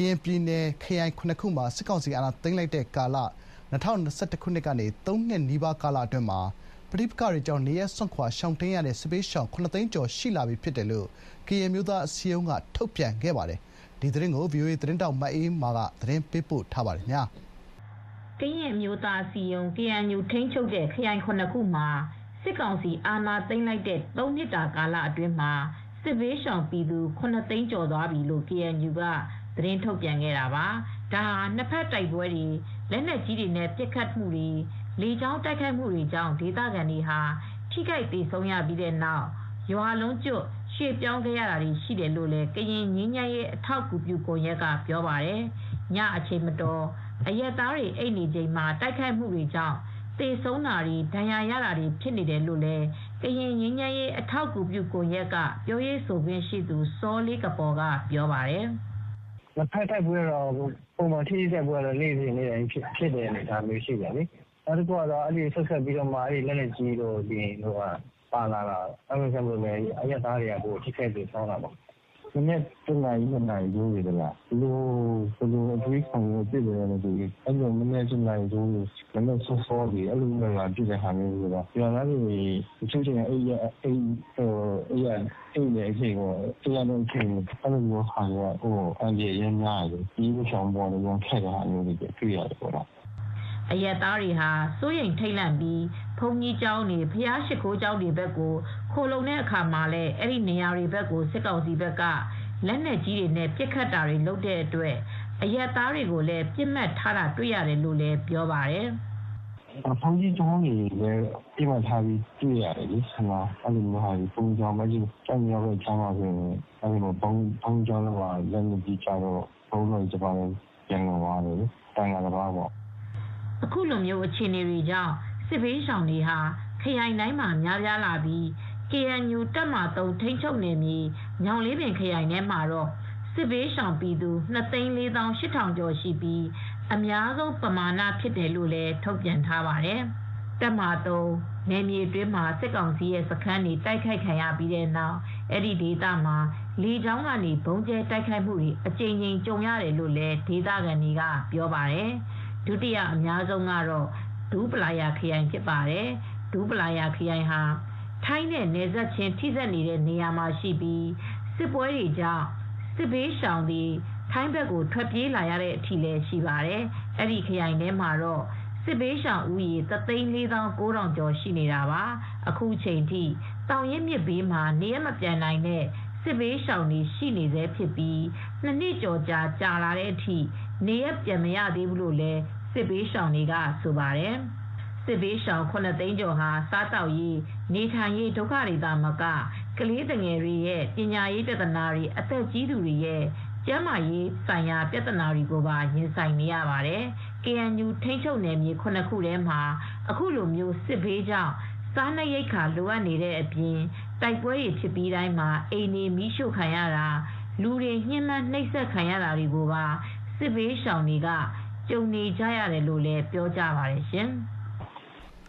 ကရင်ပြည်နယ် ခရိုင် ၇ ခုမှာ စစ်ကောင်စီအာဏာသိမ်းလိုက်တဲ့ကာလ ၂၀၂၁ ခုနှစ်ကနေ ၃ နှစ်နီးပါးကာလအတွင်းမှာ ပဋိပက္ခတွေကြောင့် နေရပ်စွန့်ခွာ ရှောင်တိမ်းရတဲ့ စစ်ဘေးရှောင် ၇ သိန်းကျော် ရှိလာပြီဖြစ်တယ်လို့ ကရင်အမျိုးသားအစည်းအရုံးက ထုတ်ပြန်ခဲ့ပါတယ်။ဒီသတင်းကို ဗွီအိုအေသတင်းထောက် မအေးအေးမာက သတင်းပေးပို့ထားပါတယ်။ကရင်အမျိုးသားအစည်းအရုံး KNU ထိန်းချုပ်တဲ့ ခရိုင် ၇ ခုမှာ စစ်ကောင်စီအာဏာသိမ်းလိုက်တဲ့ ၃ နှစ်တာကာလအတွင်းမှာ စစ်ဘေးရှောင်ပြည်သူ ၇ သိန်းကျော်သွားပြီလို့ KNU က သတင်းထုတ်ပြန်ခဲ့တာပါ။ဒါဟာနှစ်ဖက်တိုက်ပွဲတွေလက်နက်ကြီးတွေနဲ့ပစ်ခတ်မှုတွေလေကြောင်းတိုက်ခိုက်မှုတွေကြောင့်ဒေသခံတွေဟာထိခိုက်သေဆုံးရပြီးတဲ့နောက်ရွာလုံးကျွတ်ရွှေ့ပြောင်းခဲ့ရတာတွေရှိတယ်လို့လည်းကရင်ငင်းညရဲ့အထောက်အကူပြုကွန်ရက်ကပြောပါတယ်။ညအချိန်မတော်အရက်သားတွေအိတ်နေချိန်မှာတိုက်ခိုက်မှုတွေကြောင့်သေဆုံးတာတွေဒဏ်ရာရတာတွေဖြစ်နေတယ်လို့လည်းကရင်ငင်းညရဲ့အထောက်အကူပြုကွန်ရက်ကပြောရေးဆိုခွင့်ရှိသူစောလေးကပေါ်ကပြောပါတယ်။ နှစ်ဖက်တိုက်ပွဲတော့ပုံမှန်ထိတိုက်ပွဲတော့နေ့စဉ်နေ့တိုင်းဖြစ်ဖြစ်တယ်အနေအထားမျိုးရှိတယ်လေနောက်တစ်ခုကတော့အဲ့ဒီဆက်ဆက်ပြီးတော့မှအဲ့ဒီလက်လက်ကြီးတို့ဒီဟိုကပါလာတာအဲ့လိုဆိုလို့လည်းအရက်သားတွေကကိုထိခိုက်ပြီးဆောင်းတာပေါ့ ဒီနေ့တနာရီနှစ်နာရီကျိုးရလားလိုဘလိုအတွေးခံရပြည့်တယ်လို့ဒီအဲ့လို မနေ့တနာရီကျိုးမနေ့ဆောဆောဒီအဲ့လိုမျိုး လာပြည့်တဲ့ဟာမျိုးဆိုတော့ပြန်လာပြီးအချင်းချင်းအဲ့ရအဲ့ဟိုအဲ့ရအဲ့လေအချိန်ကိုတရားလုံးအချိန် အဲ့လိုမျိုးဟာကဟိုအန်ဒီရမ်းများတယ်ဒီလိုဆောင်ပေါ်လို့ခက်တာမျိုးတွေ တွေ့ရတယ်ပေါ့နော် အရက်သားတွေဟာစိုးရိမ်ထိတ်လန့်ပြီးဘုံကြီးကျောင်းတွေဖျားရှိခိုးကျောင်းတွေဘက်ကိုခိုလုံတဲ့အခါမှာလည်းအဲ့ဒီနေရာတွေဘက်ကိုစစ်ကောင်စီဘက်ကလက်နက်ကြီးတွေနဲ့ပစ်ခတ်တာတွေလုပ်တဲ့အတွက်အရက်သားတွေကိုလည်းပြစ်မှတ်ထားတာတွေ့ရတယ်လို့လည်းပြောပါတယ်။ဘုံကြီးကျောင်းတွေလည်းပြစ်မှတ်ထားပြီးတွေ့ရတယ်လေဆရာအဲ့လိုမျိုးဟာဘုံကျောင်းမကြီးကျောင်းရောက်တဲ့ကျောင်းပါဆိုရင်အဲ့လိုဘုံဘုံကျောင်းတော့လက်နက်ကြီးကျောင်းတော့ဘုံတော်ဂျပန်ပြန်လာတယ်တန်လာတော့ပေါ့ အခုလိုမျိုးအခြေအနေတွေကြောင့်စစ်ဘေးရှောင်တွေဟာခရိုင်တိုင်းမှာများပြားလာပြီး KNU တပ်မ3ထိန်းချုပ်နယ်မြေညောင်လေးပင်ခရိုင်ထဲမှာတော့စစ်ဘေးရှောင်ပြည်သူ2,48,000ကျော်ရှိပြီး အများဆုံးပမာဏဖြစ်တယ်လို့လည်းထုတ်ပြန်ထားပါတယ်။တပ်မ3နယ်မြေအတွင်းမှာစစ်ကောင်စီရဲ့စခန်းတွေတိုက်ခိုက်ခံရပြီးတဲ့နောက်အဲ့ဒီဒေသမှာလေကြောင်းကနေဘုံကျဲတိုက်ခိုက်မှုတွေအကြိမ်ကြိမ်ကြုံရတယ်လို့လည်းဒေသခံတွေကပြောပါတယ်။ ဒုတိယအများဆုံးကတော့ဒူးပလာယာခရိုင်ဖြစ်ပါတယ်။ဒူးပလာယာခရိုင်ဟာထိုင်းနဲ့နယ်စပ်ချင်းထိစပ်နေတဲ့နေရာမှာရှိပြီးစစ်ပွဲတွေကြောင့်စစ်ဘေးရှောင်တွေထိုင်းဘက်ကိုထွက်ပြေးလာရတဲ့အထိလည်းရှိပါတယ်။အဲ့ဒီခရိုင်ထဲမှာတော့စစ်ဘေးရှောင်ဦးရေ3,490,000ကျော်ရှိနေတာပါ။အခုချိန်ထိတောင်ရင်းမြစ်ဘေးမှာနေရမပြန်နိုင်တဲ့စစ်ဘေးရှောင်တွေရှိနေသေးဖြစ်ပြီးနှစ်နှစ်ကျော်ကြာကြာလာတဲ့အထိနေရပြန်မရသေးဘူးလို့လည်း စစ်ဘေးရှောင်တွေကဆိုပါတယ်စစ်ဘေးရှောင်9သိန်းကျော်ဟာစားတောက်ရေးနေထိုင်ရေးဒုက္ခတွေသာမကကလေးငယ်တွေရဲ့ပညာရေးပြဿနာတွေအသက်ကြီးသူတွေရဲ့ကျန်းမာရေးဆိုင်ရာပြဿနာတွေကိုပါရင်ဆိုင်နေရပါတယ်။ KNU ထိန်းချုပ်နယ်မြေ9ခုထဲမှာအခုလိုမျိုးစစ်ဘေးကြောင့်စားနပ်ရိက္ခာလိုအပ်နေတဲ့အပြင်တိုက်ပွဲတွေဖြစ်ပြီးတိုင်းမှာအိမ်တွေမီးရှို့ခံရတာလူတွေညှဉ်းပန်းနှိပ်စက်ခံရတာတွေကိုပါစစ်ဘေးရှောင်တွေက ကြုံနေကြရတယ်လို့လည်းပြောကြပါတယ်ရှင်။